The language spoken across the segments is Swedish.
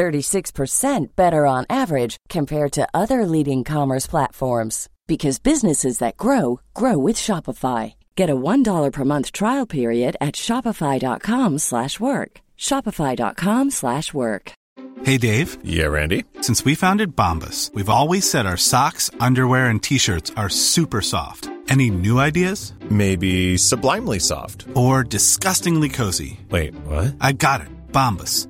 36% better on average compared to other leading commerce platforms because businesses that grow grow with Shopify. Get a $1 per month trial period at shopify.com/work. shopify.com/work. Hey Dave. Yeah, Randy. Since we founded Bombus, we've always said our socks, underwear and t-shirts are super soft. Any new ideas? Maybe sublimely soft or disgustingly cozy. Wait, what? I got it. Bombus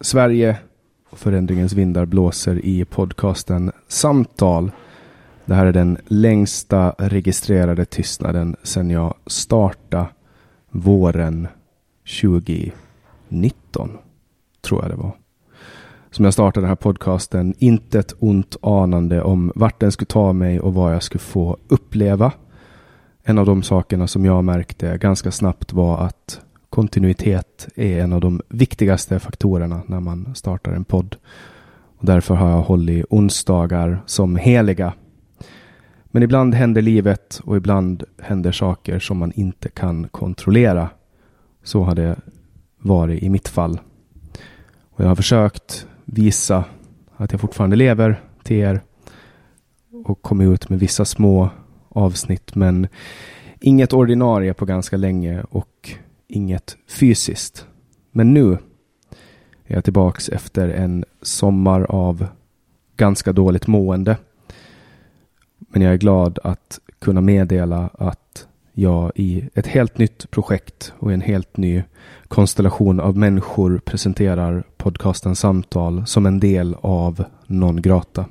Sverige och förändringens vindar blåser i podcasten Samtal. Det här är den längsta registrerade tystnaden sedan jag startade våren 2019. Tror jag det var. Som jag startade den här podcasten, inte ett ont anande om vart den skulle ta mig och vad jag skulle få uppleva. En av de sakerna som jag märkte ganska snabbt var att kontinuitet är en av de viktigaste faktorerna när man startar en podd. Och därför har jag hållit onsdagar som heliga. Men ibland händer livet och ibland händer saker som man inte kan kontrollera. Så har det varit i mitt fall. Och jag har försökt visa att jag fortfarande lever till er och kommit ut med vissa små avsnitt men inget ordinarie på ganska länge och inget fysiskt. Men nu är jag tillbaks efter en sommar av ganska dåligt mående. Men jag är glad att kunna meddela att jag i ett helt nytt projekt och en helt ny konstellation av människor presenterar podcasten Samtal som en del av Non Grata.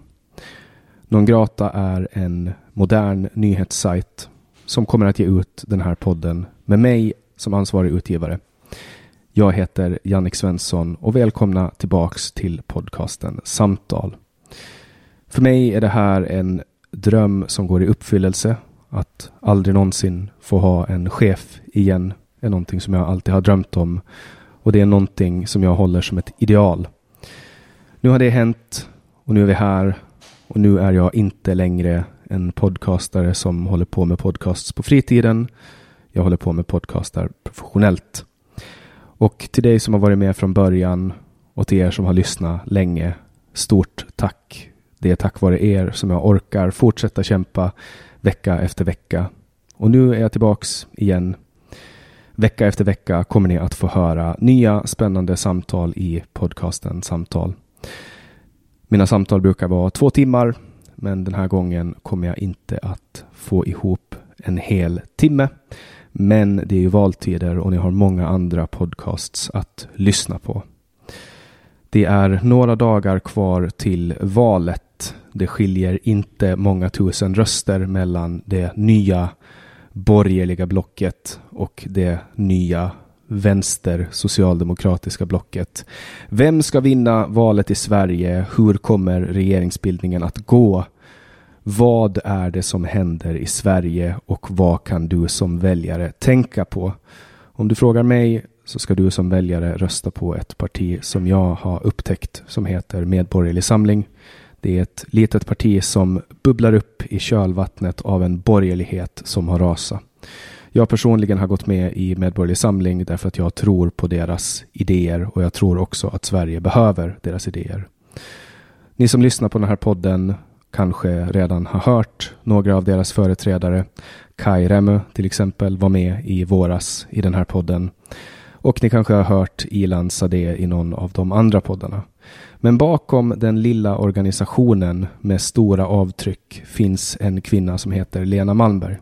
Non Grata är en modern nyhetssajt som kommer att ge ut den här podden med mig som ansvarig utgivare. Jag heter Jannik Svensson och välkomna tillbaks till podcasten Samtal. För mig är det här en dröm som går i uppfyllelse. Att aldrig någonsin få ha en chef igen är någonting som jag alltid har drömt om. Och det är någonting som jag håller som ett ideal. Nu har det hänt och nu är vi här. Och nu är jag inte längre en podcastare som håller på med podcasts på fritiden jag håller på med podcastar professionellt. Och till dig som har varit med från början och till er som har lyssnat länge, stort tack. Det är tack vare er som jag orkar fortsätta kämpa vecka efter vecka. Och nu är jag tillbaks igen. Vecka efter vecka kommer ni att få höra nya spännande samtal i podcasten Samtal. Mina samtal brukar vara två timmar, men den här gången kommer jag inte att få ihop en hel timme. Men det är ju valtider och ni har många andra podcasts att lyssna på. Det är några dagar kvar till valet. Det skiljer inte många tusen röster mellan det nya borgerliga blocket och det nya vänster socialdemokratiska blocket. Vem ska vinna valet i Sverige? Hur kommer regeringsbildningen att gå? Vad är det som händer i Sverige och vad kan du som väljare tänka på? Om du frågar mig så ska du som väljare rösta på ett parti som jag har upptäckt som heter Medborgerlig Samling. Det är ett litet parti som bubblar upp i kölvattnet av en borgerlighet som har rasat. Jag personligen har gått med i Medborgerlig Samling därför att jag tror på deras idéer och jag tror också att Sverige behöver deras idéer. Ni som lyssnar på den här podden kanske redan har hört några av deras företrädare. Kai Remme till exempel var med i våras i den här podden. Och ni kanske har hört Ilan Sade i någon av de andra poddarna. Men bakom den lilla organisationen med stora avtryck finns en kvinna som heter Lena Malmberg.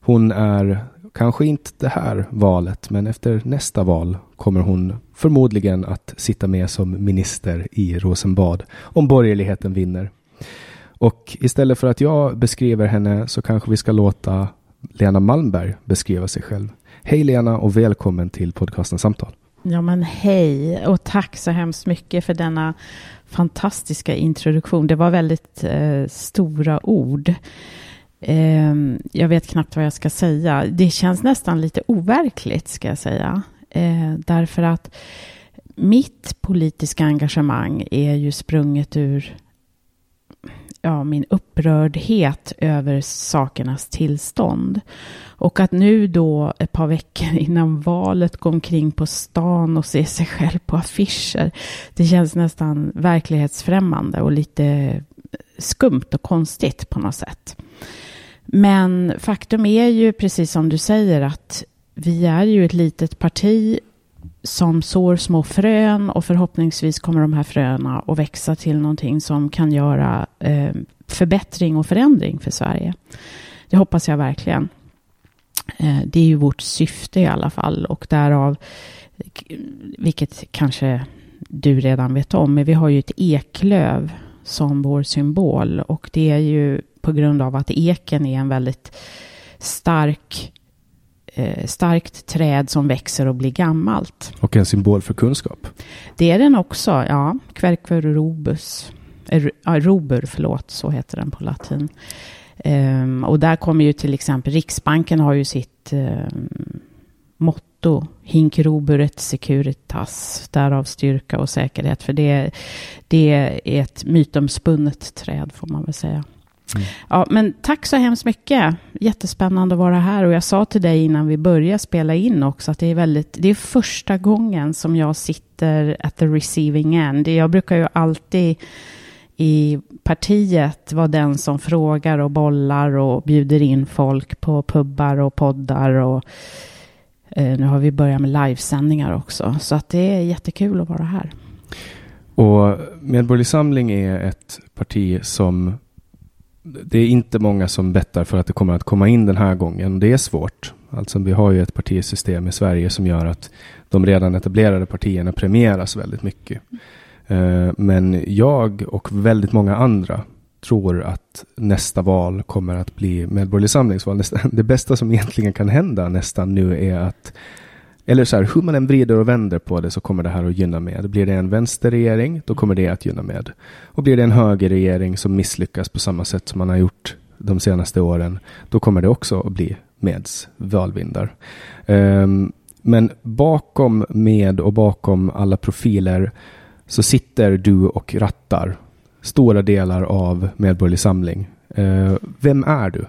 Hon är kanske inte det här valet, men efter nästa val kommer hon förmodligen att sitta med som minister i Rosenbad om borgerligheten vinner. Och istället för att jag beskriver henne så kanske vi ska låta Lena Malmberg beskriva sig själv. Hej Lena och välkommen till podcasten Samtal. Ja men hej och tack så hemskt mycket för denna fantastiska introduktion. Det var väldigt eh, stora ord. Eh, jag vet knappt vad jag ska säga. Det känns nästan lite overkligt ska jag säga. Eh, därför att mitt politiska engagemang är ju sprunget ur ja, min upprördhet över sakernas tillstånd. Och att nu då ett par veckor innan valet gå omkring på stan och se sig själv på affischer. Det känns nästan verklighetsfrämmande och lite skumt och konstigt på något sätt. Men faktum är ju precis som du säger att vi är ju ett litet parti som sår små frön och förhoppningsvis kommer de här fröna att växa till någonting som kan göra eh, förbättring och förändring för Sverige. Det hoppas jag verkligen. Eh, det är ju vårt syfte i alla fall och därav, vilket kanske du redan vet om, men vi har ju ett eklöv som vår symbol och det är ju på grund av att eken är en väldigt stark eh, starkt träd som växer och blir gammalt. Och en symbol för kunskap. Det är den också, ja. Quercur robus. Eh, robur, förlåt, så heter den på latin. Um, och där kommer ju till exempel Riksbanken har ju sitt um, motto Hinc roburet securitas, därav styrka och säkerhet. För det, det är ett mytomspunnet träd får man väl säga. Mm. Ja, men tack så hemskt mycket. Jättespännande att vara här. Och jag sa till dig innan vi började spela in också att det är, väldigt, det är första gången som jag sitter at the receiving end. Jag brukar ju alltid i partiet vara den som frågar och bollar och bjuder in folk på pubbar och poddar. Och, eh, nu har vi börjat med livesändningar också. Så att det är jättekul att vara här. Och Medborgerlig Samling är ett parti som det är inte många som bettar för att det kommer att komma in den här gången. Det är svårt. Alltså vi har ju ett partisystem i Sverige som gör att de redan etablerade partierna premieras väldigt mycket. Eh, men jag och väldigt många andra tror att nästa val kommer att bli Medborgerlig Samlingsval. Det bästa som egentligen kan hända nästan nu är att eller så här, hur man än vrider och vänder på det så kommer det här att gynna med. Blir det en vänsterregering, då kommer det att gynna med. Och blir det en högerregering som misslyckas på samma sätt som man har gjort de senaste åren, då kommer det också att bli Meds valvindar. Um, men bakom med och bakom alla profiler så sitter du och rattar stora delar av Medborgerlig Samling. Uh, vem är du?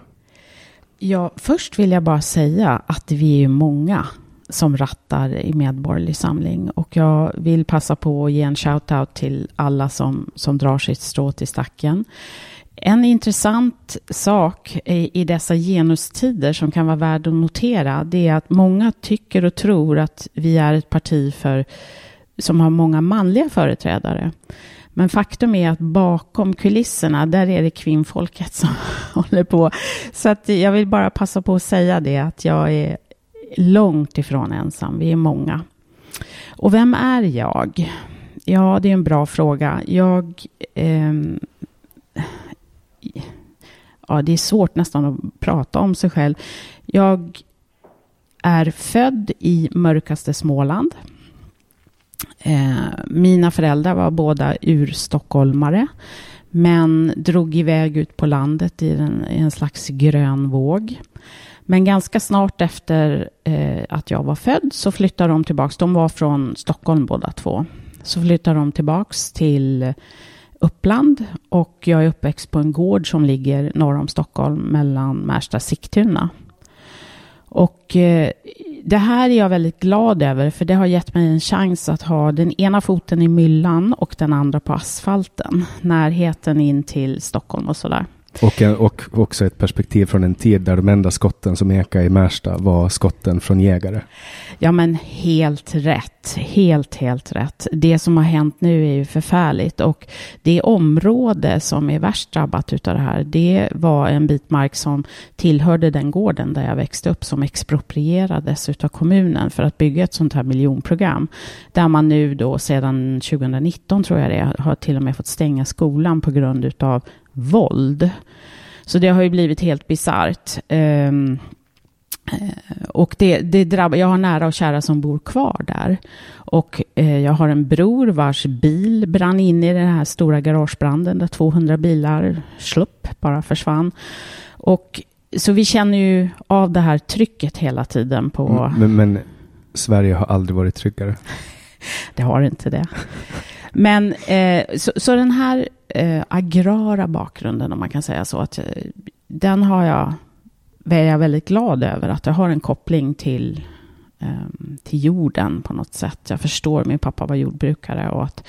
Ja, först vill jag bara säga att vi är många som rattar i Medborgerlig Samling. Och jag vill passa på att ge en shout-out till alla som, som drar sitt strå till stacken. En intressant sak i, i dessa genustider som kan vara värd att notera, det är att många tycker och tror att vi är ett parti för, som har många manliga företrädare. Men faktum är att bakom kulisserna, där är det kvinnfolket som håller på. Så att jag vill bara passa på att säga det, att jag är långt ifrån ensam. Vi är många. Och vem är jag? Ja, det är en bra fråga. Jag... Eh, ja, det är svårt nästan att prata om sig själv. Jag är född i mörkaste Småland. Eh, mina föräldrar var båda urstockholmare. Men drog iväg ut på landet i en, i en slags grön våg. Men ganska snart efter eh, att jag var född så flyttade de tillbaks. De var från Stockholm båda två. Så flyttade de tillbaks till Uppland och jag är uppväxt på en gård som ligger norr om Stockholm mellan Märsta och Sigtuna. Och eh, det här är jag väldigt glad över för det har gett mig en chans att ha den ena foten i myllan och den andra på asfalten. Närheten in till Stockholm och sådär. Och, eh, och också ett perspektiv från en tid där de enda skotten som ekade i Märsta var skotten från jägare. Ja, men helt rätt. Helt, helt rätt. Det som har hänt nu är ju förfärligt och det område som är värst drabbat utav det här, det var en bit mark som tillhörde den gården där jag växte upp som exproprierades utav kommunen för att bygga ett sånt här miljonprogram. Där man nu då sedan 2019 tror jag det har till och med fått stänga skolan på grund utav våld. Så det har ju blivit helt bisarrt. Um, och det, det drabbar, jag har nära och kära som bor kvar där. Och eh, jag har en bror vars bil brann in i den här stora garagebranden där 200 bilar slupp, bara försvann. Och så vi känner ju av det här trycket hela tiden på... Mm, men, men Sverige har aldrig varit tryggare. det har inte det. Men eh, så, så, den här eh, agrara bakgrunden, om man kan säga så, att den har jag, är jag väldigt glad över, att jag har en koppling till, eh, till jorden på något sätt. Jag förstår, min pappa var jordbrukare och att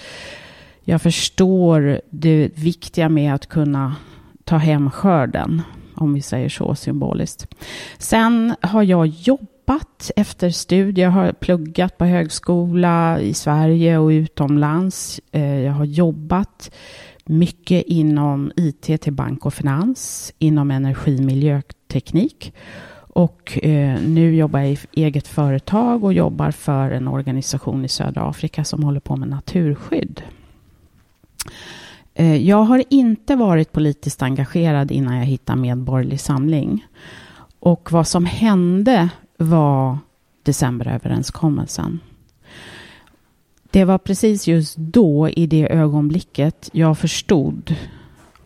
jag förstår det viktiga med att kunna ta hem skörden, om vi säger så symboliskt. Sen har jag jobbat efter studier, jag har pluggat på högskola i Sverige och utomlands. Eh, jag har jobbat mycket inom IT till bank och finans, inom energi och miljöteknik. Och eh, nu jobbar jag i eget företag och jobbar för en organisation i södra Afrika som håller på med naturskydd. Eh, jag har inte varit politiskt engagerad innan jag hittade Medborgerlig Samling. Och vad som hände var decemberöverenskommelsen. Det var precis just då, i det ögonblicket, jag förstod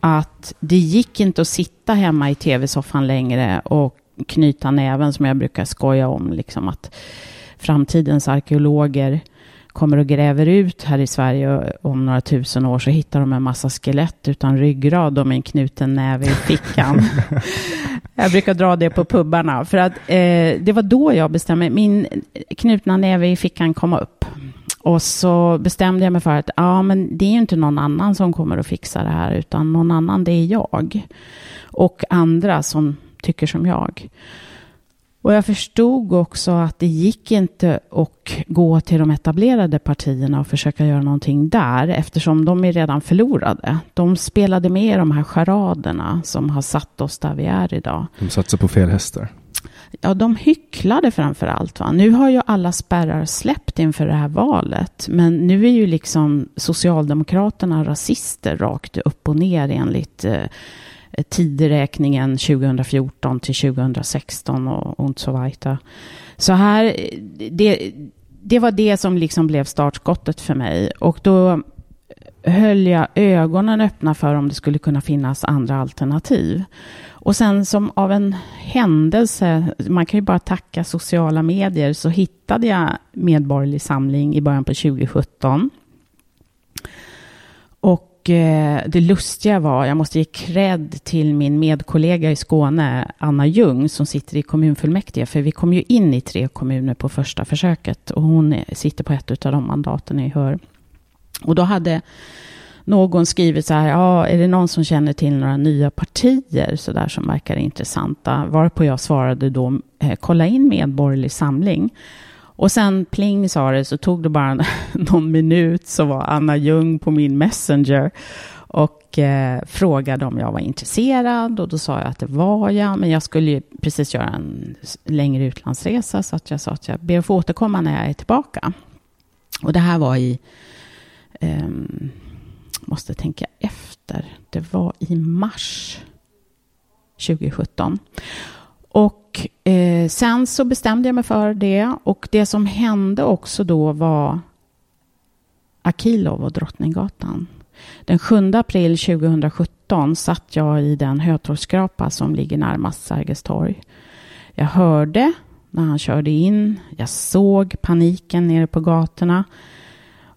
att det gick inte att sitta hemma i tv-soffan längre och knyta näven som jag brukar skoja om. Liksom att framtidens arkeologer kommer och gräver ut här i Sverige om några tusen år så hittar de en massa skelett utan ryggrad och med en knuten näve i fickan. jag brukar dra det på pubbarna för att eh, det var då jag bestämde min knutna näve i fickan kom upp. Och så bestämde jag mig för att ja, men det är ju inte någon annan som kommer att fixa det här, utan någon annan, det är jag. Och andra som tycker som jag. Och jag förstod också att det gick inte att gå till de etablerade partierna och försöka göra någonting där, eftersom de är redan förlorade. De spelade med i de här charaderna som har satt oss där vi är idag. De satsar på fel hästar. Ja, de hycklade framför allt. Va? Nu har ju alla spärrar släppt inför det här valet. Men nu är ju liksom Socialdemokraterna rasister rakt upp och ner enligt eh, tideräkningen 2014 till 2016 och, och så vidare. Så här, det, det var det som liksom blev startskottet för mig. Och då höll jag ögonen öppna för om det skulle kunna finnas andra alternativ. Och sen som av en händelse, man kan ju bara tacka sociala medier, så hittade jag Medborgerlig Samling i början på 2017. Och eh, det lustiga var, jag måste ge cred till min medkollega i Skåne, Anna Ljung, som sitter i kommunfullmäktige, för vi kom ju in i tre kommuner på första försöket och hon sitter på ett av de mandaten ni hör. Och då hade någon skrivit så här, ja, är det någon som känner till några nya partier så där som verkar intressanta? Varpå jag svarade då, eh, kolla in Medborgerlig Samling. Och sen pling sa det, så tog det bara någon minut så var Anna Ljung på min Messenger och eh, frågade om jag var intresserad och då sa jag att det var jag, men jag skulle ju precis göra en längre utlandsresa så att jag sa att jag ber att få återkomma när jag är tillbaka. Och det här var i eh, måste tänka efter. Det var i mars 2017. Och eh, sen så bestämde jag mig för det. Och det som hände också då var Akilov och Drottninggatan. Den 7 april 2017 satt jag i den hötorgsskrapa som ligger närmast Sergels torg. Jag hörde när han körde in. Jag såg paniken nere på gatorna.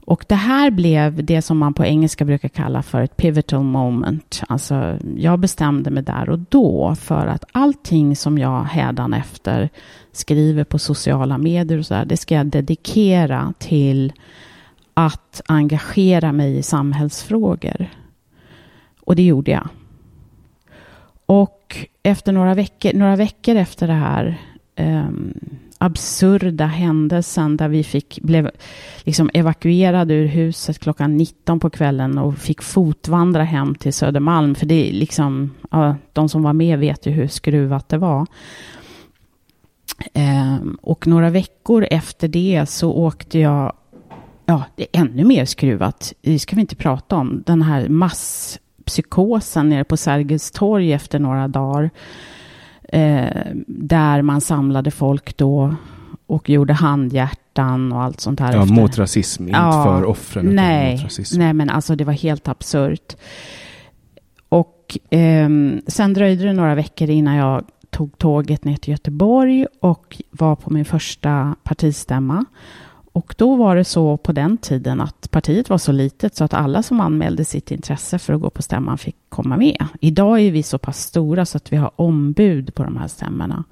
Och det här blev det som man på engelska brukar kalla för ett pivotal moment. Alltså, jag bestämde mig där och då för att allting som jag hädanefter skriver på sociala medier och så där, det ska jag dedikera till att engagera mig i samhällsfrågor. Och det gjorde jag. Och efter några veckor, några veckor efter det här um, absurda händelsen där vi fick, blev liksom evakuerade ur huset klockan 19 på kvällen och fick fotvandra hem till Södermalm. För det är liksom, ja, de som var med vet ju hur skruvat det var. Ehm, och några veckor efter det så åkte jag, ja, det är ännu mer skruvat, det ska vi inte prata om, den här masspsykosen nere på Sergels torg efter några dagar eh, där man samlade folk då och gjorde handhjärtan och allt sånt här. Ja, efter. mot rasism, inte Ja, för offren. Nej, utan mot rasism. nej, men alltså det var helt absurt. Och ehm, sen dröjde det några veckor innan jag tog tåget ner till Göteborg och var på min första partistämma. Och då var det så på den tiden att partiet var så litet så att alla som anmälde sitt intresse för att gå på stämman fick komma med. Idag är vi så pass stora så att vi har ombud på de här stämmorna.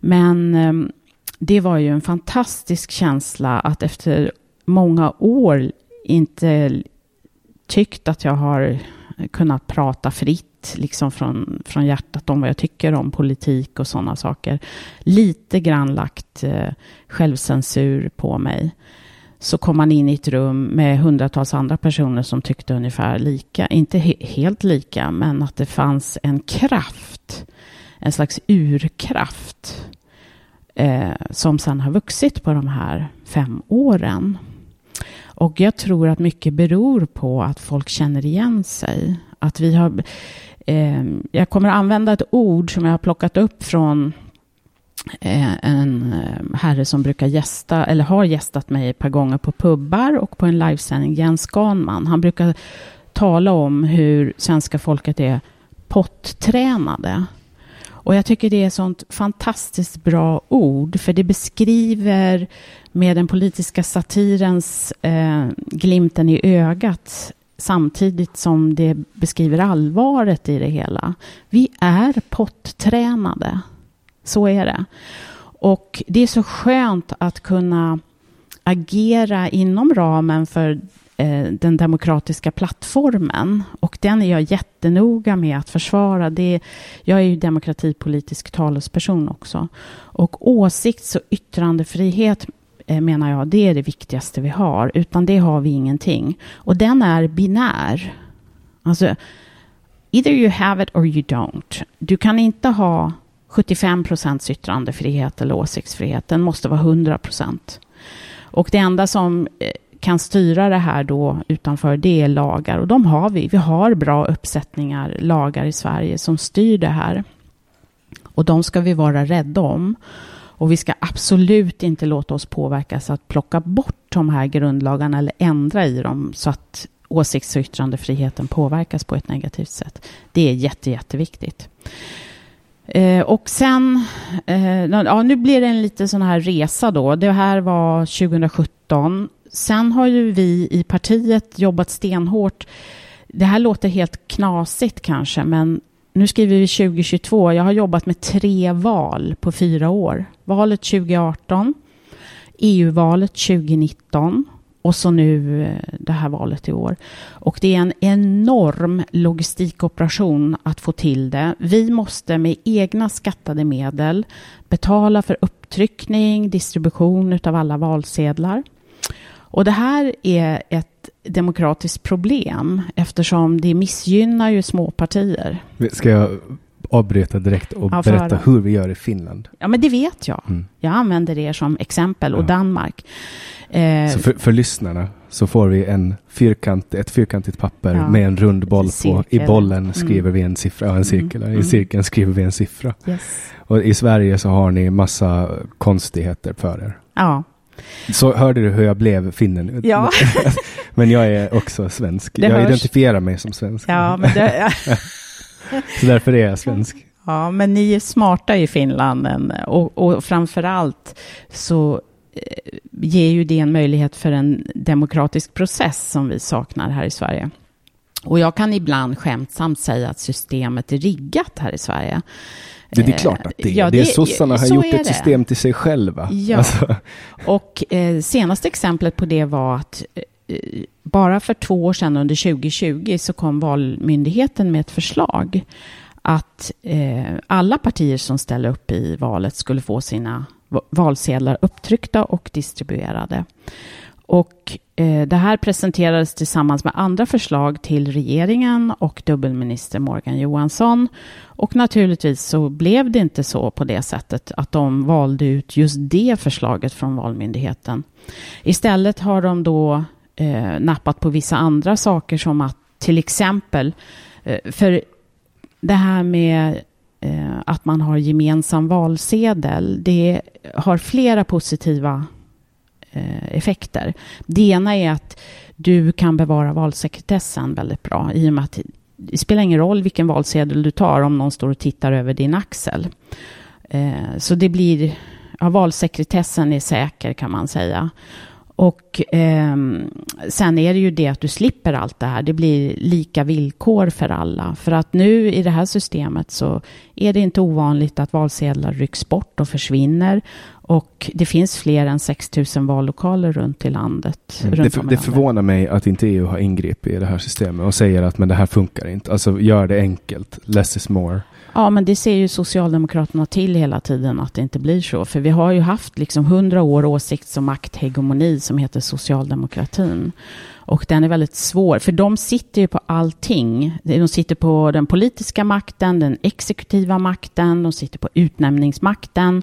Men ehm, det var ju en fantastisk känsla att efter många år inte tyckt att jag har kunnat prata fritt liksom från, från hjärtat om vad jag tycker om politik och sådana saker. Lite grann lagt eh, självcensur på mig. Så kom man in i ett rum med hundratals andra personer som tyckte ungefär lika. Inte he helt lika, men att det fanns en kraft. En slags urkraft. Eh, som sedan har vuxit på de här fem åren. Och jag tror att mycket beror på att folk känner igen sig. Att vi har... Eh, jag kommer att använda ett ord som jag har plockat upp från eh, en eh, herre som brukar gästa, eller har gästat mig ett par gånger på pubbar och på en livesändning, Jens Ganman. Han brukar tala om hur svenska folket är pottränade. Och jag tycker det är ett sånt fantastiskt bra ord, för det beskriver med den politiska satirens eh, glimten i ögat samtidigt som det beskriver allvaret i det hela. Vi är pottränade. Så är det. Och det är så skönt att kunna agera inom ramen för eh, den demokratiska plattformen. Och den är jag jättenoga med att försvara. Det, jag är ju demokratipolitisk talesperson också. Och åsikts och yttrandefrihet Eh, menar jag, det är det viktigaste vi har. Utan det har vi ingenting. Och den är binär. Alltså, either you have it or you don't. Du kan inte ha 75 procents yttrandefrihet eller åsiktsfrihet. Den måste vara 100 procent. Och det enda som eh, kan styra det här då utanför, det är lagar. Och de har vi. Vi har bra uppsättningar lagar i Sverige som styr det här. Och de ska vi vara rädda om. Och vi ska absolut inte låta oss påverkas att plocka bort de här grundlagarna eller ändra i dem så att åsikts och yttrandefriheten påverkas på ett negativt sätt. Det är jätte, jätteviktigt. Eh, och sen, eh, ja, nu blir det en lite sån här resa då. Det här var 2017. Sen har ju vi i partiet jobbat stenhårt. Det här låter helt knasigt kanske, men nu skriver vi 2022. Jag har jobbat med tre val på fyra år. Valet 2018, EU-valet 2019 och så nu eh, det här valet i år. Och det är en enorm logistikoperation att få till det. Vi måste med egna skattade medel betala för upptryckning, distribution av alla valsedlar. Och det här är ett demokratiskt problem eftersom det missgynnar ju småpartier. Ska jag avbryta direkt och Ja, berätta höra. hur vi gör i Finland? Ja, men det vet jag. Mm. Jag använder det som exempel och Ja. Danmark. Eh, Så för, för lyssnarna så får vi en fyrkant, ett fyrkantigt papper Ja. med en rund boll på. I bollen Mm. skriver vi en siffra, ja en cirkel. Mm. I cirkeln skriver vi en siffra. yes. Och i Sverige så har ni massa konstigheter för er. Ja. Så hörde du hur jag blev finne nu? Ja. Men jag är också svensk. Det jag hörs. identifierar mig som svensk. Ja, men det, Så därför är jag svensk. ja, men ni är smarta i Finland. Och, och framför allt så ger ju det en möjlighet för en demokratisk process som vi saknar här i Sverige. Och jag kan ibland skämtsamt säga att systemet är riggat här i Sverige. Det, det är klart att det är. Ja, det är sossarna har gjort ett det. system till sig själva. Ja, Alltså, och eh, senaste exemplet på det var att eh, Eh, bara för två år sedan under 2020 så kom Valmyndigheten med ett förslag att eh, alla partier som ställer upp i valet skulle få sina valsedlar upptryckta och distribuerade. Och eh, det här presenterades tillsammans med andra förslag till regeringen och dubbelminister Morgan Johansson. Och naturligtvis så blev det inte så på det sättet att de valde ut just det förslaget från Valmyndigheten. Istället har de då eh, nappat på vissa andra saker som att till exempel, eh, för det här med eh, att man har gemensam valsedel, det har flera positiva eh, effekter. Det ena är att du kan bevara valsekretessen väldigt bra i och med att det spelar ingen roll vilken valsedel du tar om någon står och tittar över din axel. Eh, så det blir, ja, valsekretessen är säker kan man säga. Och eh, sen är det ju det att du slipper allt det här. Det blir lika villkor för alla. För att nu i det här systemet så är det inte ovanligt att valsedlar rycks bort och försvinner. Och det finns fler än 6 000 vallokaler runt i landet. det, runt det landet. förvånar mig att inte EU har ingripit i det här systemet och säger att men det här funkar inte. Alltså gör det enkelt. Less is more. Ja, men det ser ju Socialdemokraterna till hela tiden att det inte blir så. För vi har ju haft liksom hundra år åsikts och makthegemoni som heter socialdemokratin. Och den är väldigt svår, för de sitter ju på allting. De sitter på den politiska makten, den exekutiva makten, de sitter på utnämningsmakten.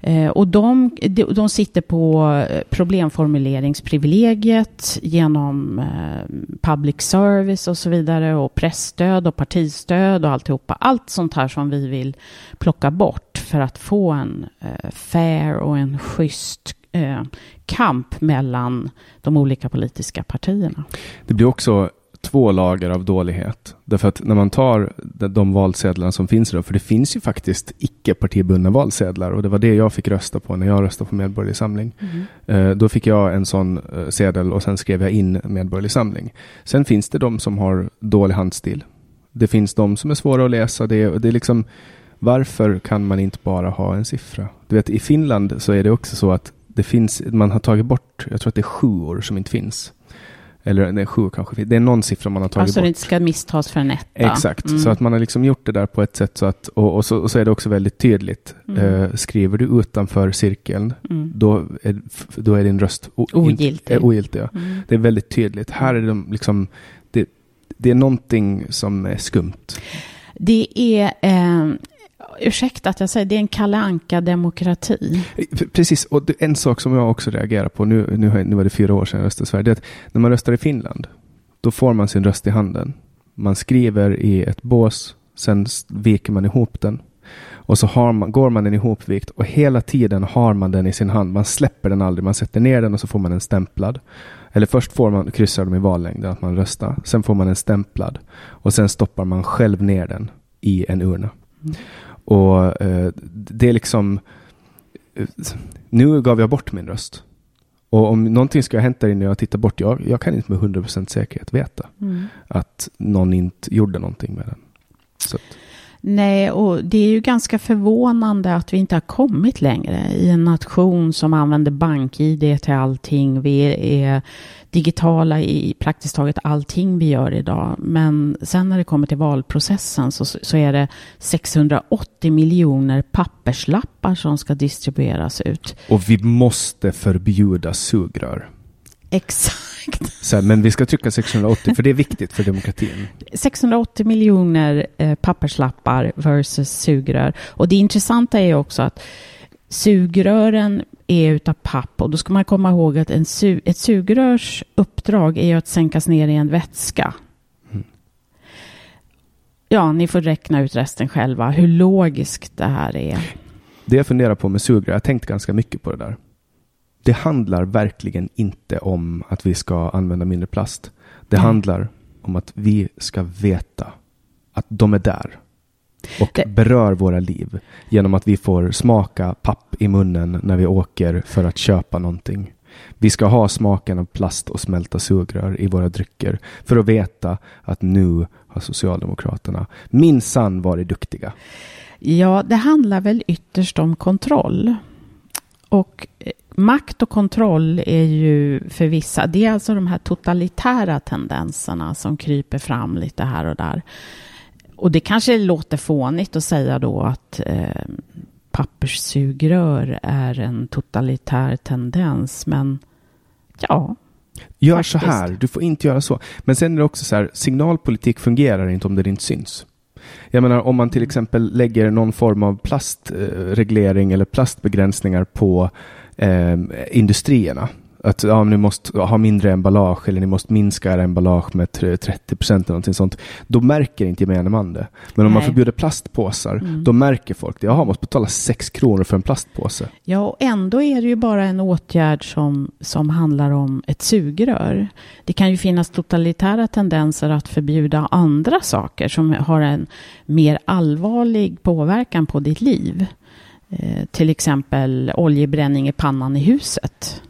Eh, och de, de, sitter på eh, problemformuleringsprivilegiet genom eh, public service och så vidare och pressstöd och partistöd och alltihopa. Allt sånt här som vi vill plocka bort för att få en eh, fair och en schysst eh, kamp mellan de olika politiska partierna. Det blir också två lager av dålighet. Därför att när man tar de, valsedlarna som finns idag, för det finns ju faktiskt icke partibundna valsedlar och det var det jag fick rösta på när jag röstade på Medborgerlig Samling. Eh, då fick jag en sån eh, sedel och sen skrev jag in Medborgerlig Samling. Sen finns det de som har dålig handstil. Det finns de som är svåra att läsa. Det, är- det är liksom, varför kan man inte bara ha en siffra? Du vet, i Finland så är det också så att det finns, man har tagit bort, jag tror att det är sjuor som inte finns. Eller nej, sju kanske. Det är någon siffra man har tagit Alltså bort. det inte ska misstas för en etta. Exakt, Mm. så att man har liksom gjort det där på ett sätt så att, och, och, så, och så är det också väldigt tydligt. Mm. Eh, skriver du utanför cirkeln, Mm. då, är, då är din röst o, Ogiltig. Är ogiltig ja. Mm. Det är väldigt tydligt. Här är de liksom, det, det är någonting som är skumt. Det är, eh, ursäkta att jag säger, det är en Kalle Anka-demokrati. P- Precis, och en sak som jag också reagerar på, nu, nu, nu var det fyra år sedan jag röstade i Sverige, det är att när man röstar i Finland, då får man sin röst i handen. Man skriver i ett bås, sen viker man ihop den. Och så man, går man den ihopvikt och hela tiden har man den i sin hand. Man släpper den aldrig, man sätter ner den och så får man den stämplad. Eller först får man, kryssar de i vallängden att man röstar. Sen får man den stämplad. Och sen stoppar man själv ner den i en urna. Och eh, det är liksom... eh, Nu gav jag bort min röst. Och om någonting ska ha hänt där inne och jag tittar bort, jag, jag kan inte med 100% säkerhet veta att någon inte gjorde någonting med den. Så Nej, och det är ju ganska förvånande att vi inte har kommit längre i en nation som använder bank-id till allting. Vi är digitala i praktiskt taget allting vi gör idag. Men sen när det kommer till valprocessen så, så är det 680 miljoner papperslappar som ska distribueras ut. och vi måste förbjuda sugrör. Exakt. Så här, men vi ska trycka 680 för det är viktigt för demokratin. 680 miljoner eh, papperslappar versus sugrör. Och det intressanta är också att sugrören är utav papp och då ska man komma ihåg att en su ett sugrörs uppdrag är att sänkas ner i en vätska. Mm. Ja, ni får räkna ut resten själva, hur logiskt det här är. Det jag funderar på med sugrör, jag har tänkt ganska mycket på det där. Det handlar verkligen inte om att vi ska använda mindre plast. Det Nej. handlar om att vi ska veta att de är där. och Det- berör våra liv genom att vi får smaka papp i munnen när vi åker för att köpa någonting. Vi ska ha smaken av plast och smälta sugrör i våra drycker för att veta att nu har Socialdemokraterna minsann varit duktiga. Ja, det handlar väl ytterst om kontroll. Och eh, makt och kontroll är ju för vissa, det är alltså de här totalitära tendenserna som kryper fram lite här och där. Och det kanske låter fånigt att säga då att eh, papperssugrör är en totalitär tendens, men ja, Gör Faktiskt. så här, du får inte göra så. Men sen är det också så här, signalpolitik fungerar inte om det inte syns. Jag menar om man till exempel lägger någon form av plastreglering eller plastbegränsningar på eh, industrierna. Att ja, ni måste ha mindre emballage eller ni måste minska era emballage med 30 procent eller någonting sånt. Då märker inte gemene man det. Men om man Nej. förbjuder plastpåsar, Mm. då märker folk det. Jaha, måste betala 6 kronor för en plastpåse. Ja, och ändå är det ju bara en åtgärd som, som handlar om ett sugrör. Det kan ju finnas totalitära tendenser att förbjuda andra saker som har en mer allvarlig påverkan på ditt liv. Eh, till exempel oljebränning i pannan i huset.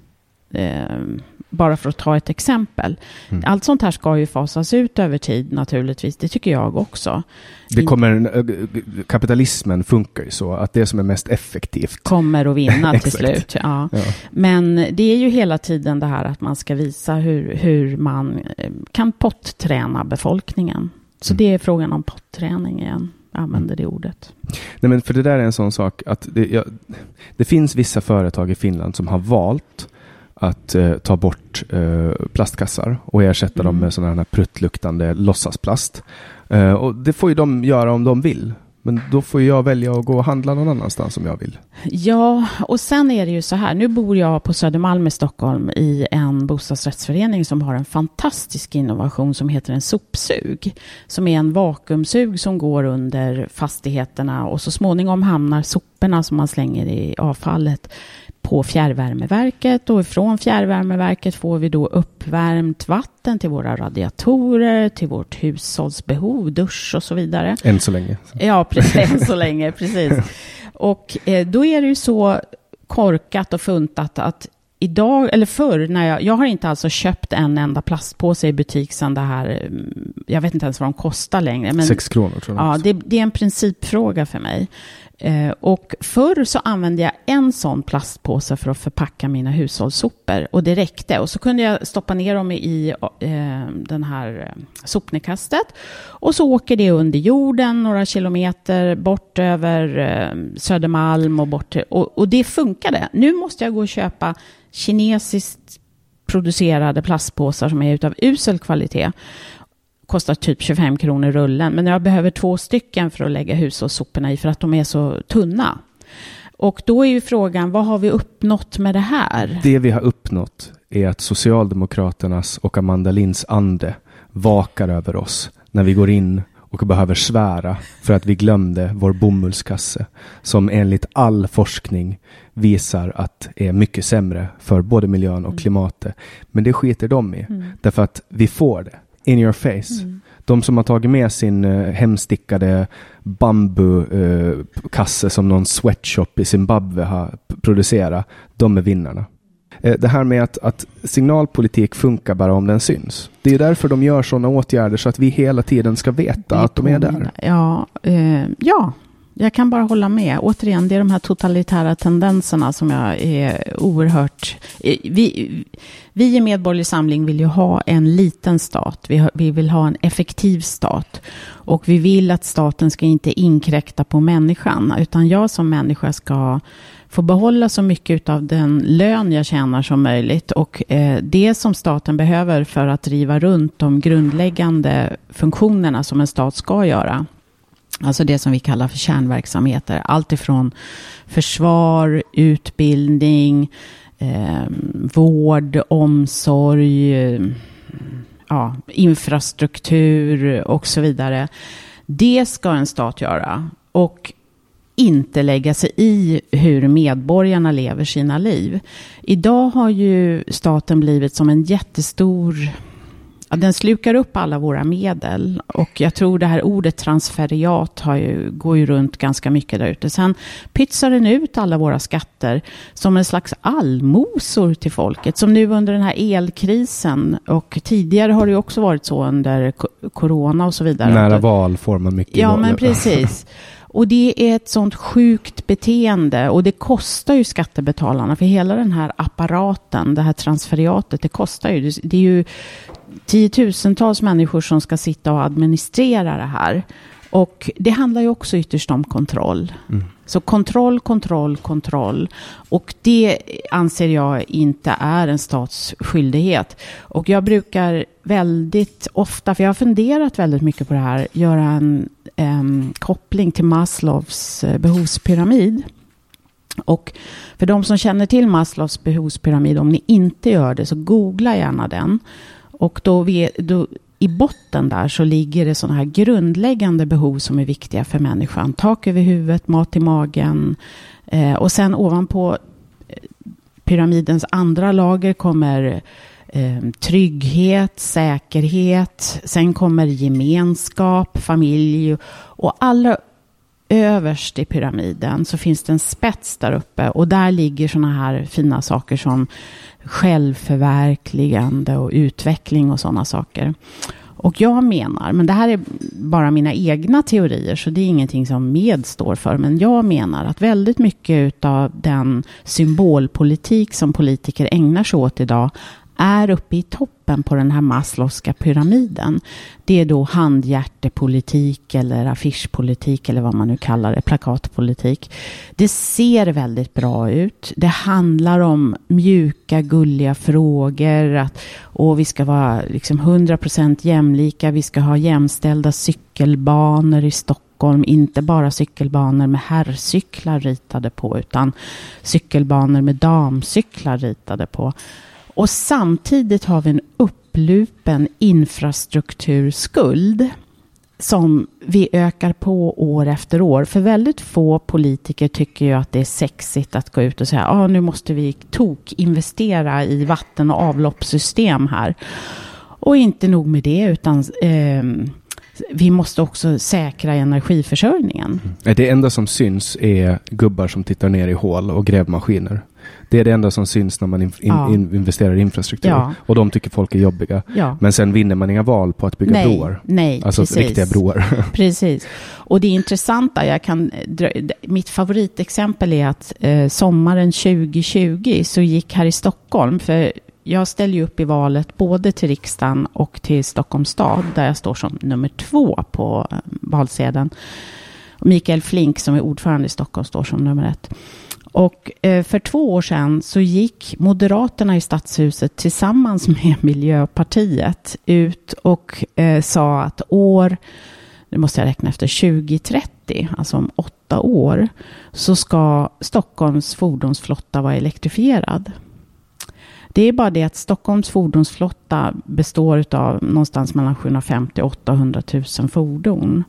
Eh, bara för att ta ett exempel. Mm. Allt sånt här ska ju fasas ut över tid naturligtvis. Det tycker jag också. Det kommer, eh, kapitalismen funkar ju så att det som är mest effektivt kommer att vinna till slut. Ja. Ja. Men det är ju hela tiden det här att man ska visa hur, hur man eh, kan potträna befolkningen. Så Mm. det är frågan om potträning igen. Använder det ordet. Nej, men för det där är en sån sak att det, ja, det finns vissa företag i Finland som har valt att eh, ta bort eh, plastkassar och ersätta dem Mm. med sådana här pruttluktande låtsasplast. Eh, och det får ju de göra om de vill. Men då får jag välja att gå och handla någon annanstans om jag vill. Ja, och sen är det ju så här. Nu bor jag på Södermalm i Stockholm i en bostadsrättsförening som har en fantastisk innovation som heter en sopsug. Som är en vakuumsug som går under fastigheterna och så småningom hamnar soporna som man slänger i avfallet på fjärrvärmeverket och från fjärrvärmeverket får vi då uppvärmt vatten till våra radiatorer, till vårt hushållsbehov, dusch och så vidare. Än så länge. Ja, precis, än så länge, precis. Och eh, då är det ju så korkat och funtat att idag, eller förr, när jag, jag har inte alltså köpt en enda plastpåse i butik sedan det här, mm, jag vet inte ens vad de kostar längre. Men, Sex kronor tror jag. Ja, det, det är en principfråga för mig. Eh, och förr så använde jag en sån plastpåse för att förpacka mina hushållssopor och det räckte. Och så kunde jag stoppa ner dem i eh, den här eh, sopnedkastet och så åker det under jorden några kilometer bort över Södermalm och bort till, och, och det funkade. Nu måste jag gå och köpa kinesiskt producerade plastpåsar som är utav usel kvalitet kostar typ 25 kronor rullen. Men jag behöver två stycken för att lägga hushållssoporna i för att de är så tunna. Och då är ju frågan, vad har vi uppnått med det här? Det vi har uppnått är att Socialdemokraternas och Amanda Linds ande vakar över oss när vi går in och behöver svära för att vi glömde vår bomullskasse som enligt all forskning visar att är mycket sämre för både miljön och klimatet. Men det skiter de i därför att vi får det in your face. De som har tagit med sin uh, hemstickade bambukasse som någon sweatshop i Zimbabwe har producerat, de är vinnarna. Eh, Det här med att, att signalpolitik funkar bara om den syns. Det är därför de gör sådana åtgärder så att vi hela tiden ska veta att de är där. Ja, eh, ja, jag kan bara hålla med. Återigen, det är de här totalitära tendenserna som jag är oerhört... Eh, vi, vi i Medborgerlig Samling vill ju ha en liten stat. Vi, vi vill ha en effektiv stat. Och vi vill att staten ska inte inkräkta på människan, utan jag som människa ska få behålla så mycket av den lön jag tjänar som möjligt. Och eh, det som staten behöver för att driva runt de grundläggande funktionerna som en stat ska göra. Alltså det som vi kallar för kärnverksamheter. Allt ifrån försvar, utbildning, eh, vård, omsorg, eh, ja, infrastruktur och så vidare. Det ska en stat göra. Och inte lägga sig i hur medborgarna lever sina liv. Idag har ju staten blivit som en jättestor ja, den slukar upp alla våra medel. Och jag tror det här ordet transferiat har ju, går ju runt ganska mycket där ute. Sen pytsar den ut alla våra skatter som en slags allmosor till folket. Som nu under den här elkrisen. Och tidigare har det ju också varit så under corona och så vidare. Nära val får man mycket. Ja, men precis. Och det är ett sånt sjukt beteende och det kostar ju skattebetalarna för hela den här apparaten, det här transferiatet, det kostar ju. Det är ju tiotusentals människor som ska sitta och administrera det här. Och det handlar ju också ytterst om kontroll. Mm. Så kontroll, kontroll, kontroll. Och det anser jag inte är en stats skyldighet. Och jag brukar väldigt ofta, för jag har funderat väldigt mycket på det här, göra en um, koppling till Maslows uh, behovspyramid. Och för de som känner till Maslows behovspyramid, om ni inte gör det, så googla gärna den. Och då, vi, då i botten där så ligger det sådana här grundläggande behov som är viktiga för människan. Tak över huvudet, mat i magen. Eh, och sen ovanpå eh, pyramidens andra lager kommer eh, trygghet, säkerhet. Sen kommer gemenskap, familj. Och allra överst i pyramiden så finns det en spets där uppe. Och där ligger sådana här fina saker som självförverkligande och utveckling och sådana saker. Och jag menar, men det här är bara mina egna teorier, så det är ingenting som med står för, men jag menar att väldigt mycket av den symbolpolitik som politiker ägnar sig åt idag är uppe i toppen på den här Maslowska pyramiden. Det är då handhjärtepolitik eller affischpolitik eller vad man nu kallar det, plakatpolitik. Det ser väldigt bra ut. Det handlar om mjuka, gulliga frågor. Att, och vi ska vara liksom 100% jämlika. Vi ska ha jämställda cykelbanor i Stockholm. Inte bara cykelbanor med herrcyklar ritade på, utan cykelbanor med damcyklar ritade på. Och samtidigt har vi en upplupen infrastrukturskuld som vi ökar på år efter år. För väldigt få politiker tycker ju att det är sexigt att gå ut och säga ah, nu måste vi tokinvestera i vatten och avloppssystem här. Och inte nog med det, utan eh, vi måste också säkra energiförsörjningen. Mm. Det enda som syns är gubbar som tittar ner i hål och grävmaskiner. Det är det enda som syns när man in, ja. in, investerar i infrastruktur. Ja. Och de tycker folk är jobbiga. Ja. Men sen vinner man inga val på att bygga nej, broar. Nej, alltså precis. riktiga broar. precis. Och det intressanta, jag kan, mitt favoritexempel är att eh, sommaren 2020 så gick här i Stockholm, för jag ställer ju upp i valet både till riksdagen och till Stockholms stad, där jag står som nummer två på eh, valsedeln. Mikael Flink som är ordförande i Stockholm står som nummer ett. Och eh, för två år sedan så gick Moderaterna i Stadshuset tillsammans med Miljöpartiet ut och eh, sa att år, nu måste jag räkna efter, 2030, alltså om åtta år, så ska Stockholms fordonsflotta vara elektrifierad. Det är bara det att Stockholms fordonsflotta består av någonstans mellan 750 och 800 000 fordon.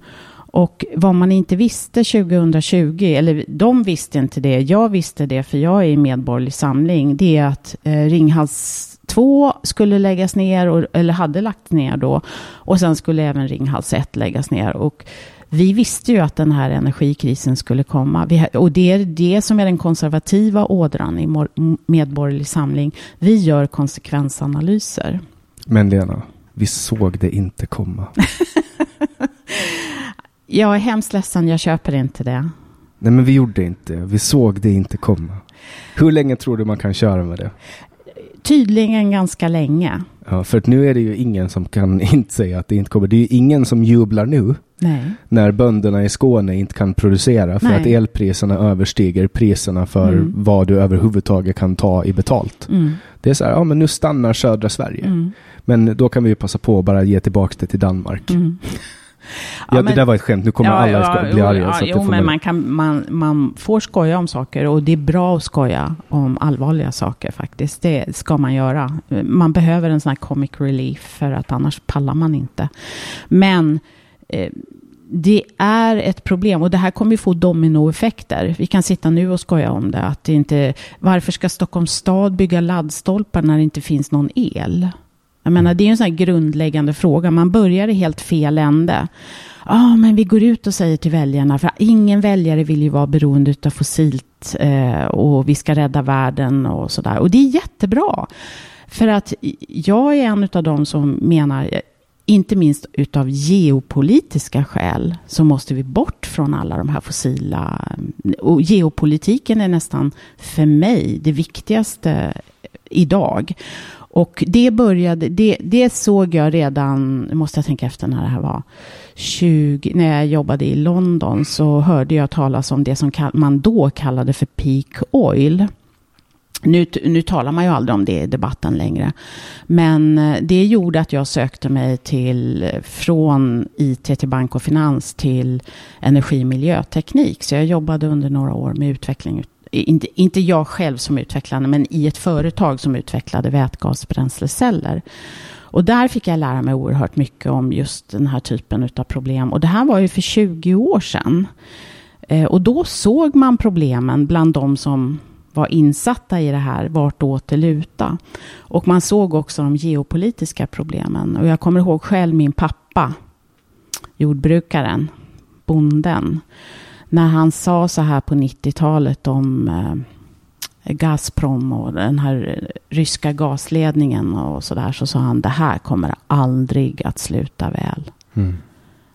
Och vad man inte visste 2020, eller de visste inte det, jag visste det för jag är i Medborgerlig Samling, det är att eh, Ringhals 2 skulle läggas ner, och, eller hade lagt ner då, och sen skulle även Ringhals 1 läggas ner. Och vi visste ju att den här energikrisen skulle komma. Vi, och det är det som är den konservativa ådran i Medborgerlig Samling. Vi gör konsekvensanalyser. Men Lena, vi såg det inte komma. Jag är hemskt ledsen, jag köper inte det. Nej, men vi gjorde inte det. Vi såg det inte komma. Hur länge tror du man kan köra med det? Tydligen ganska länge. Ja, för att nu är det ju ingen som kan inte säga att det inte kommer. Det är ju ingen som jublar nu. Nej. När bönderna i Skåne inte kan producera för Nej. att elpriserna överstiger priserna för mm. vad du överhuvudtaget kan ta i betalt. Mm. Det är så här, ja men nu stannar södra Sverige. Mm. Men då kan vi ju passa på att bara ge tillbaka det till Danmark. Ja, ja men, det där var ett skämt. Nu kommer ja, alla ja, bli arga. Ja, jo, men man, man, kan, man, man får skoja om saker och det är bra att skoja om allvarliga saker faktiskt. Det ska man göra. Man behöver en sån här comic relief för att annars pallar man inte. Men eh, det är ett problem och det här kommer ju få dominoeffekter. Vi kan sitta nu och skoja om det. Att det inte, varför ska Stockholms stad bygga laddstolpar när det inte finns någon el? Jag menar, det är ju en sån här grundläggande fråga. Man börjar i helt fel ände. Ja, ah, men vi går ut och säger till väljarna, för ingen väljare vill ju vara beroende av fossilt eh, och vi ska rädda världen och sådär. Och det är jättebra. För att jag är en av dem som menar, inte minst utav geopolitiska skäl, så måste vi bort från alla de här fossila... Och geopolitiken är nästan för mig det viktigaste idag. Och det började, det, det såg jag redan, måste jag tänka efter när det här var, 20, när jag jobbade i London så hörde jag talas om det som man då kallade för peak oil. Nu, nu talar man ju aldrig om det i debatten längre. Men eh, det gjorde att jag sökte mig till, eh, från IT till bank och finans till energi och miljöteknik. Så jag jobbade under några år med utveckling. Inte, inte jag själv som utvecklade, men i ett företag som utvecklade vätgasbränsleceller. Och där fick jag lära mig oerhört mycket om just den här typen av problem. Och det här var ju för 20 år sedan. Eh, och då såg man problemen bland de som var insatta i det här, vartåt det luta. Och man såg också de geopolitiska problemen. Och jag kommer ihåg själv min pappa, jordbrukaren, bonden, när han sa så här på 90-talet om eh, Gazprom och den här ryska gasledningen och så där, så sa han det här kommer aldrig att sluta väl. Mm.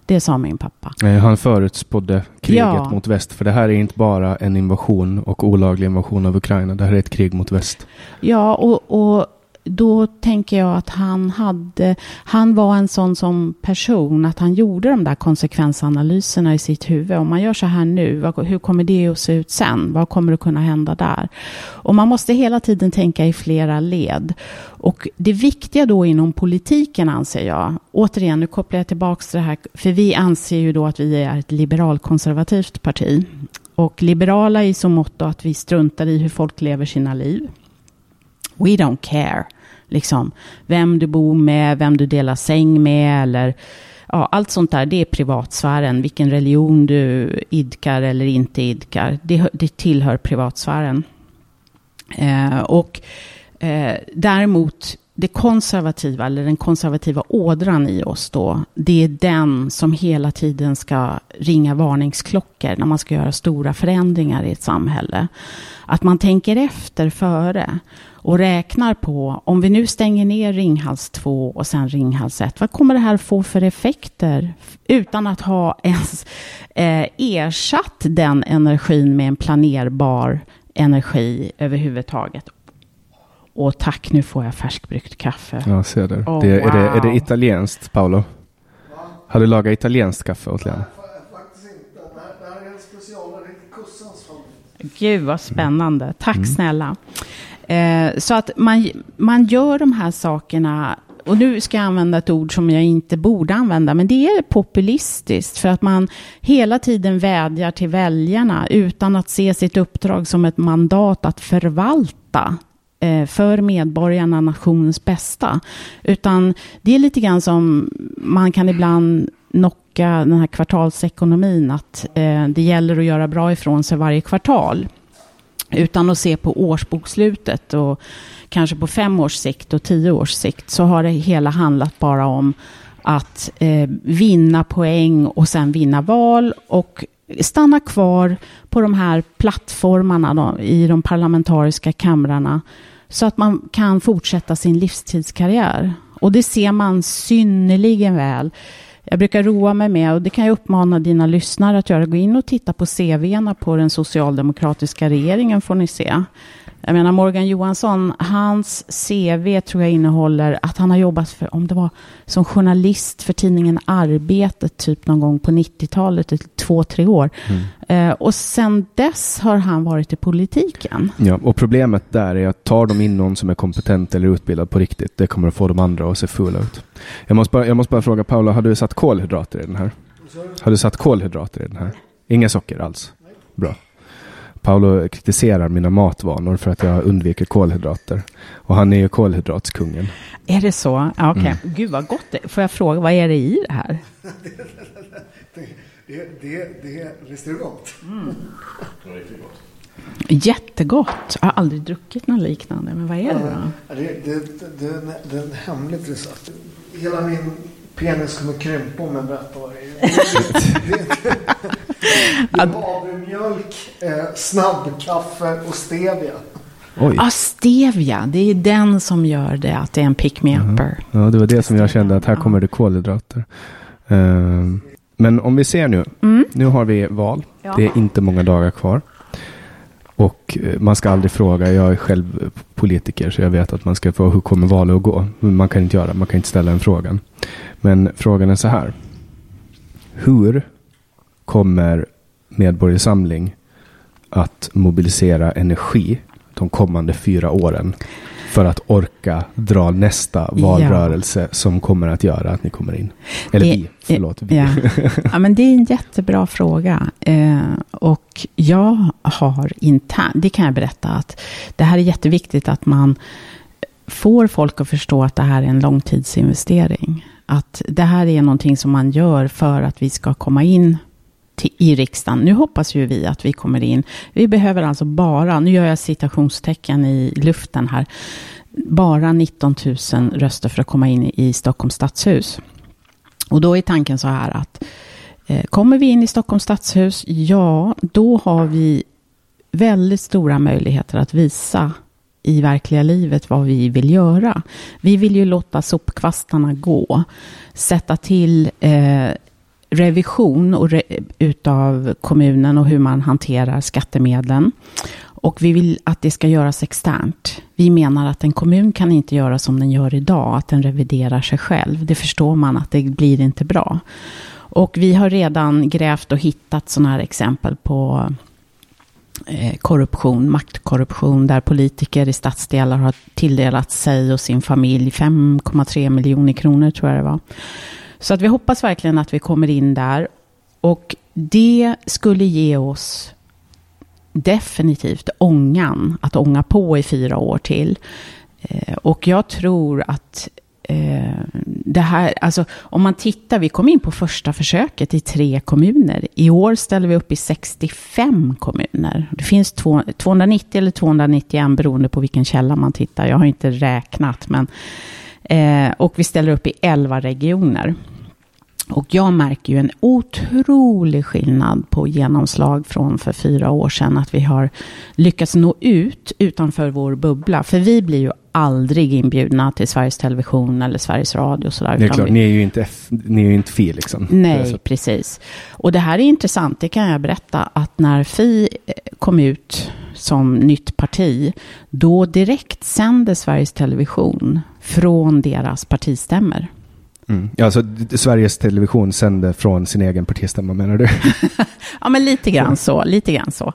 Det sa min pappa. Han förutspådde kriget ja. mot väst. För det här är inte bara en invasion och olaglig invasion av Ukraina. Det här är ett krig mot väst. Ja, och, och då tänker jag att han hade, han var en sån som person, att han gjorde de där konsekvensanalyserna i sitt huvud. Om man gör så här nu, hur kommer det att se ut sen? Vad kommer att kunna hända där? Och man måste hela tiden tänka i flera led. Och det viktiga då inom politiken anser jag, återigen, nu kopplar jag tillbaka till det här, för vi anser ju då att vi är ett liberalkonservativt parti. Och liberala i så mått att vi struntar i hur folk lever sina liv. We don't care. Liksom, vem du bor med, vem du delar säng med eller ja, allt sånt där, det är privatsfären. Vilken religion du idkar eller inte idkar, det, det tillhör privatsfären. Eh, och eh, däremot det konservativa, eller den konservativa ådran i oss då, det är den som hela tiden ska ringa varningsklockor när man ska göra stora förändringar i ett samhälle. Att man tänker efter före och räknar på, om vi nu stänger ner Ringhals 2 och sen Ringhals 1, vad kommer det här få för effekter? Utan att ha ens eh, ersatt den energin med en planerbar energi överhuvudtaget. Och tack, nu får jag färskbryggt kaffe. Ja, ser det. Oh, det, är, wow. det. Är det italienskt, Paolo? Va? Har du lagat italienskt kaffe åt Lena? Faktiskt inte. Det här är en specialare till kussans favorit. Gud, vad spännande. Tack mm. snälla. Eh, så att man, man gör de här sakerna och nu ska jag använda ett ord som jag inte borde använda, men det är populistiskt för att man hela tiden vädjar till väljarna utan att se sitt uppdrag som ett mandat att förvalta Eh, för medborgarna nationens bästa. Utan det är lite grann som man kan ibland knocka den här kvartalsekonomin, att eh, det gäller att göra bra ifrån sig varje kvartal. Utan att se på årsbokslutet och kanske på fem års sikt och tio års sikt så har det hela handlat bara om att eh, vinna poäng och sen vinna val och stanna kvar på de här plattformarna då, i de parlamentariska kamrarna så att man kan fortsätta sin livstidskarriär. Och det ser man synnerligen väl jag brukar roa mig med, och det kan jag uppmana dina lyssnare att göra, gå in och titta på CVna på den socialdemokratiska regeringen får ni se. Jag menar Morgan Johansson, hans CV tror jag innehåller att han har jobbat för, om det var som journalist för tidningen Arbetet, typ någon gång på 90-talet, i två, tre år. Mm. Eh, och sen dess har han varit i politiken. Ja, och problemet där är att tar de in någon som är kompetent eller utbildad på riktigt, det kommer att få de andra att se fula ut. Jag måste bara, jag måste bara fråga Paula, har du satt kolhydrater i den här? Har du satt kolhydrater i den här? Inga socker alls? Bra. Paolo kritiserar mina matvanor för att jag undviker kolhydrater. Och han är ju kolhydratskungen. Är det så? Okej. Okay. Mm. Gud vad gott det Får jag fråga, vad är det i det här? det, det, det, det, visst är det gott? Mm. Jättegott. Jag har aldrig druckit något liknande. Men vad är det då? Det, det, det, det är en hemligt recept. Hela min penis kommer krympa om jag berättar vad det är. Det, det, det är havremjölk, eh, snabbkaffe och stevia. Oj. Ah, stevia. Det är den som gör det att det är en pick-me-upper. Ja, det var det som jag kände att här kommer det kolhydrater. Ehm, men om vi ser nu. Mm. Nu har vi val. Ja. Det är inte många dagar kvar. Och eh, man ska aldrig fråga. Jag är själv politiker så jag vet att man ska få hur kommer valet att gå. Men man kan inte göra. Man kan inte ställa en frågan. Men frågan är så här. Hur kommer Medborgarsamling att mobilisera energi de kommande fyra åren för att orka dra nästa valrörelse som kommer att göra att ni kommer in? Eller Det- vi, förlåt. Vi. Ja. ja, men det är en jättebra fråga. Eh, och jag har internt, det kan jag berätta, att det här är jätteviktigt att man får folk att förstå att det här är en långtidsinvestering. Att det här är någonting som man gör för att vi ska komma in till, i riksdagen. Nu hoppas ju vi att vi kommer in. Vi behöver alltså bara, nu gör jag citationstecken i luften här, bara 19 000 röster för att komma in i Stockholms stadshus. Och då är tanken så här att eh, kommer vi in i Stockholms stadshus, ja, då har vi väldigt stora möjligheter att visa i verkliga livet vad vi vill göra. Vi vill ju låta sopkvastarna gå, sätta till eh, revision och re, utav kommunen och hur man hanterar skattemedlen. Och vi vill att det ska göras externt. Vi menar att en kommun kan inte göra som den gör idag, att den reviderar sig själv. Det förstår man att det blir inte bra. Och vi har redan grävt och hittat sådana här exempel på eh, korruption, maktkorruption, där politiker i stadsdelar har tilldelat sig och sin familj 5,3 miljoner kronor, tror jag det var. Så att vi hoppas verkligen att vi kommer in där. Och det skulle ge oss definitivt ångan, att ånga på i fyra år till. Eh, och jag tror att eh, det här, alltså om man tittar, vi kom in på första försöket i tre kommuner. I år ställer vi upp i 65 kommuner. Det finns 290 eller 291 beroende på vilken källa man tittar. Jag har inte räknat, men eh, och vi ställer upp i 11 regioner. Och jag märker ju en otrolig skillnad på genomslag från för fyra år sedan. Att vi har lyckats nå ut utanför vår bubbla. För vi blir ju aldrig inbjudna till Sveriges Television eller Sveriges Radio. Och sådär, Det är klart, vi- ni är ju inte, F, ni är ju inte Fi liksom. Nej, precis. Och det här är intressant, det kan jag berätta, att när Fi eh, kom ut som nytt parti, då direkt sände Sveriges Television från deras partistämmer. Mm. Ja, d- Sveriges Television sände från sin egen partistämma menar du? Ja, men lite grann så. Lite grann så.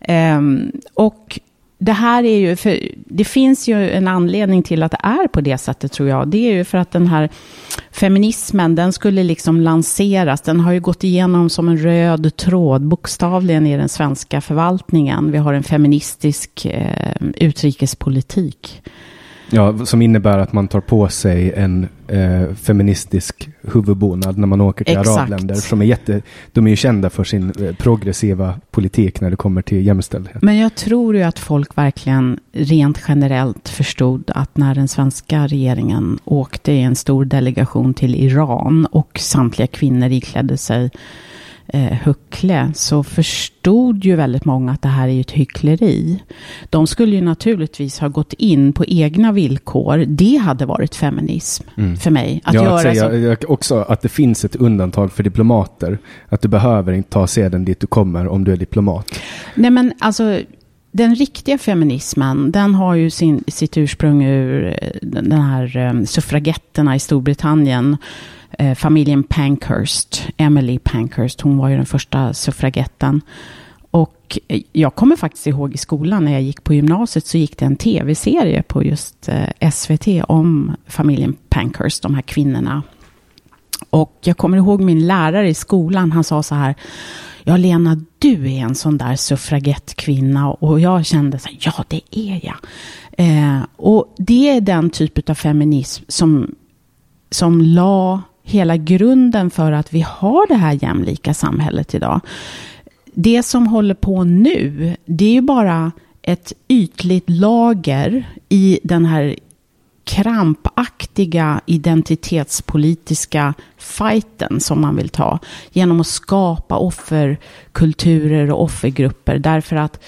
Ehm, och det här är ju, för det finns ju en anledning till att det är på det sättet tror jag. Det är ju för att den här feminismen, den skulle liksom lanseras. Den har ju gått igenom som en röd tråd, bokstavligen i den svenska förvaltningen. Vi har en feministisk eh, utrikespolitik. Ja, som innebär att man tar på sig en eh, feministisk huvudbonad när man åker till Exakt. arabländer. Som är jätte, de är ju kända för sin eh, progressiva politik när det kommer till jämställdhet. Men jag tror ju att folk verkligen rent generellt förstod att när den svenska regeringen åkte i en stor delegation till Iran och samtliga kvinnor iklädde sig eh, huckle så förstod ju väldigt många att det här är ju ett hyckleri. De skulle ju naturligtvis ha gått in på egna villkor. Det hade varit feminism för mig. Att ja, göra att säga, så. jag- också att det finns ett undantag för diplomater. Att du behöver inte ta seden dit du kommer om du är diplomat. Nej men alltså, den riktiga feminismen, den har ju sin, sitt ursprung ur eh, den här eh, suffragetterna i Storbritannien. Eh, familjen Pankhurst, Emily Pankhurst, hon var ju den första suffragetten. Och eh, jag kommer faktiskt ihåg i skolan när jag gick på gymnasiet så gick det en tv-serie på just eh, SVT om familjen Pankhurst, de här kvinnorna. Och jag kommer ihåg min lärare i skolan, han sa så här, ja Lena, du är en sån där suffragettkvinna. Och jag kände så här, ja det är jag. Eh, och det är den typ av feminism som, som la hela grunden för att vi har det här jämlika samhället idag. det som håller på nu, det är ju bara ett ytligt lager i den här krampaktiga identitetspolitiska fighten som man vill ta genom att skapa offerkulturer och offergrupper. Därför att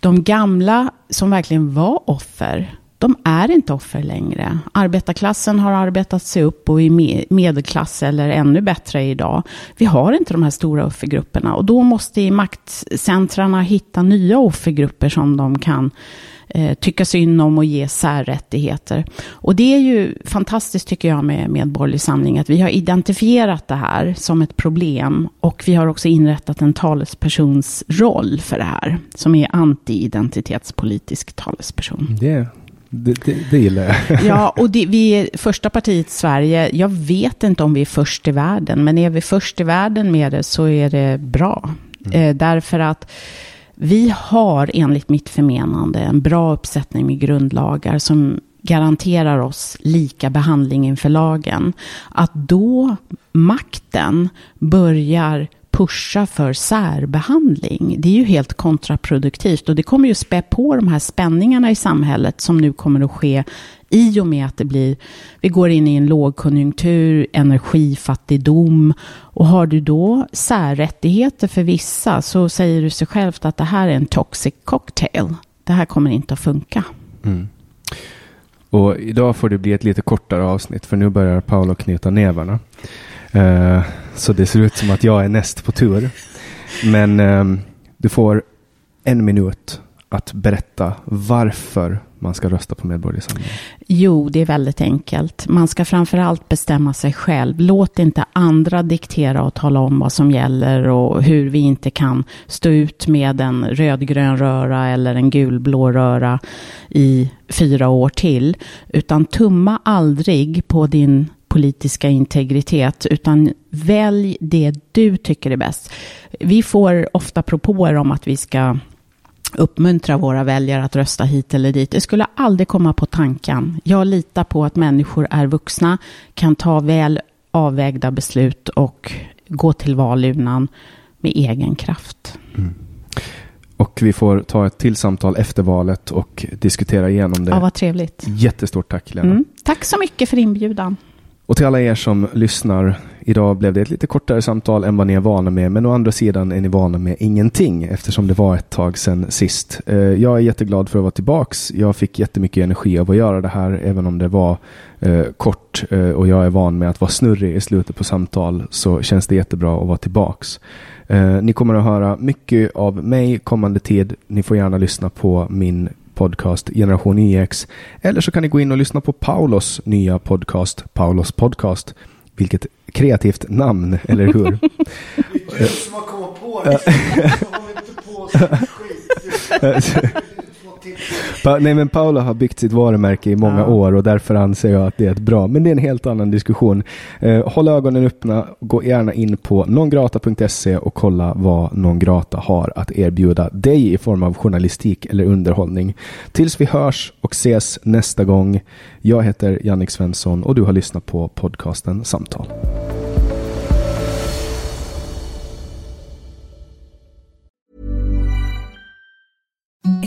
de gamla som verkligen var offer, de är inte offer längre. Arbetarklassen har arbetat sig upp och är medelklass eller ännu bättre idag. Vi har inte de här stora offergrupperna och då måste maktcentrarna hitta nya offergrupper som de kan eh, tycka synd om och ge särrättigheter. Och det är ju fantastiskt tycker jag med Medborgerlig Samling att vi har identifierat det här som ett problem och vi har också inrättat en talespersons roll för det här som är anti-identitetspolitisk talesperson. Det det, det, det gillar jag. ja, och det, vi är första partiet i Sverige. Jag vet inte om vi är först i världen, men är vi först i världen med det så är det bra. Mm. Eh, därför att vi har enligt mitt förmenande en bra uppsättning med grundlagar som garanterar oss lika behandling inför lagen. Att då makten börjar pusha för särbehandling, det är ju helt kontraproduktivt och det kommer ju spä på de här spänningarna i samhället som nu kommer att ske i och med att det blir, vi går in i en lågkonjunktur, energifattigdom och har du då särrättigheter för vissa så säger du sig självt att det här är en toxic cocktail. Det här kommer inte att funka. Mm. Och idag får det bli ett lite kortare avsnitt för nu börjar Paolo knyta nävarna. Uh, så det ser ut som att jag är näst på tur. Men um, du får en minut att berätta varför man ska rösta på Medborgerlig Samling? Jo, det är väldigt enkelt. Man ska framför allt bestämma sig själv. Låt inte andra diktera och tala om vad som gäller och hur vi inte kan stå ut med en rödgrön röra eller en gulblå röra i fyra år till. Utan tumma aldrig på din politiska integritet, utan välj det du tycker är bäst. Vi får ofta propåer om att vi ska uppmuntra våra väljare att rösta hit eller dit. Det skulle aldrig komma på tanken. Jag litar på att människor är vuxna, kan ta väl avvägda beslut och gå till valurnan med egen kraft. Mm. Och vi får ta ett till samtal efter valet och diskutera igenom det. Ja, vad trevligt. Jättestort tack Lena. Mm. Tack så mycket för inbjudan. Och till alla er som lyssnar, idag blev det ett lite kortare samtal än vad ni är vana med, men å andra sidan är ni vana med ingenting eftersom det var ett tag sedan sist. Eh, jag är jätteglad för att vara tillbaks. Jag fick jättemycket energi av att göra det här, även om det var eh, kort eh, och jag är van med att vara snurrig i slutet på samtal så känns det jättebra att vara tillbaks. ni kommer att höra mycket av mig kommande tid. Ni får gärna lyssna på min podcast Generation YX. Eller så kan ni gå in och lyssna på Paulos nya podcast Paulos podcast. Vilket kreativt namn, eller hur? Vilken som har kommit på det. Pa Nej men Paula har byggt sitt varumärke i många ja. år och därför anser jag att det är ett bra. Men det är en helt annan diskussion. Eh, håll ögonen öppna. Gå gärna in på nongrata.se och kolla vad Nongrata har att erbjuda dig i form av journalistik eller underhållning. Tills vi hörs och ses nästa gång. Jag heter Jannik Svensson och du har lyssnat på podcasten Samtal.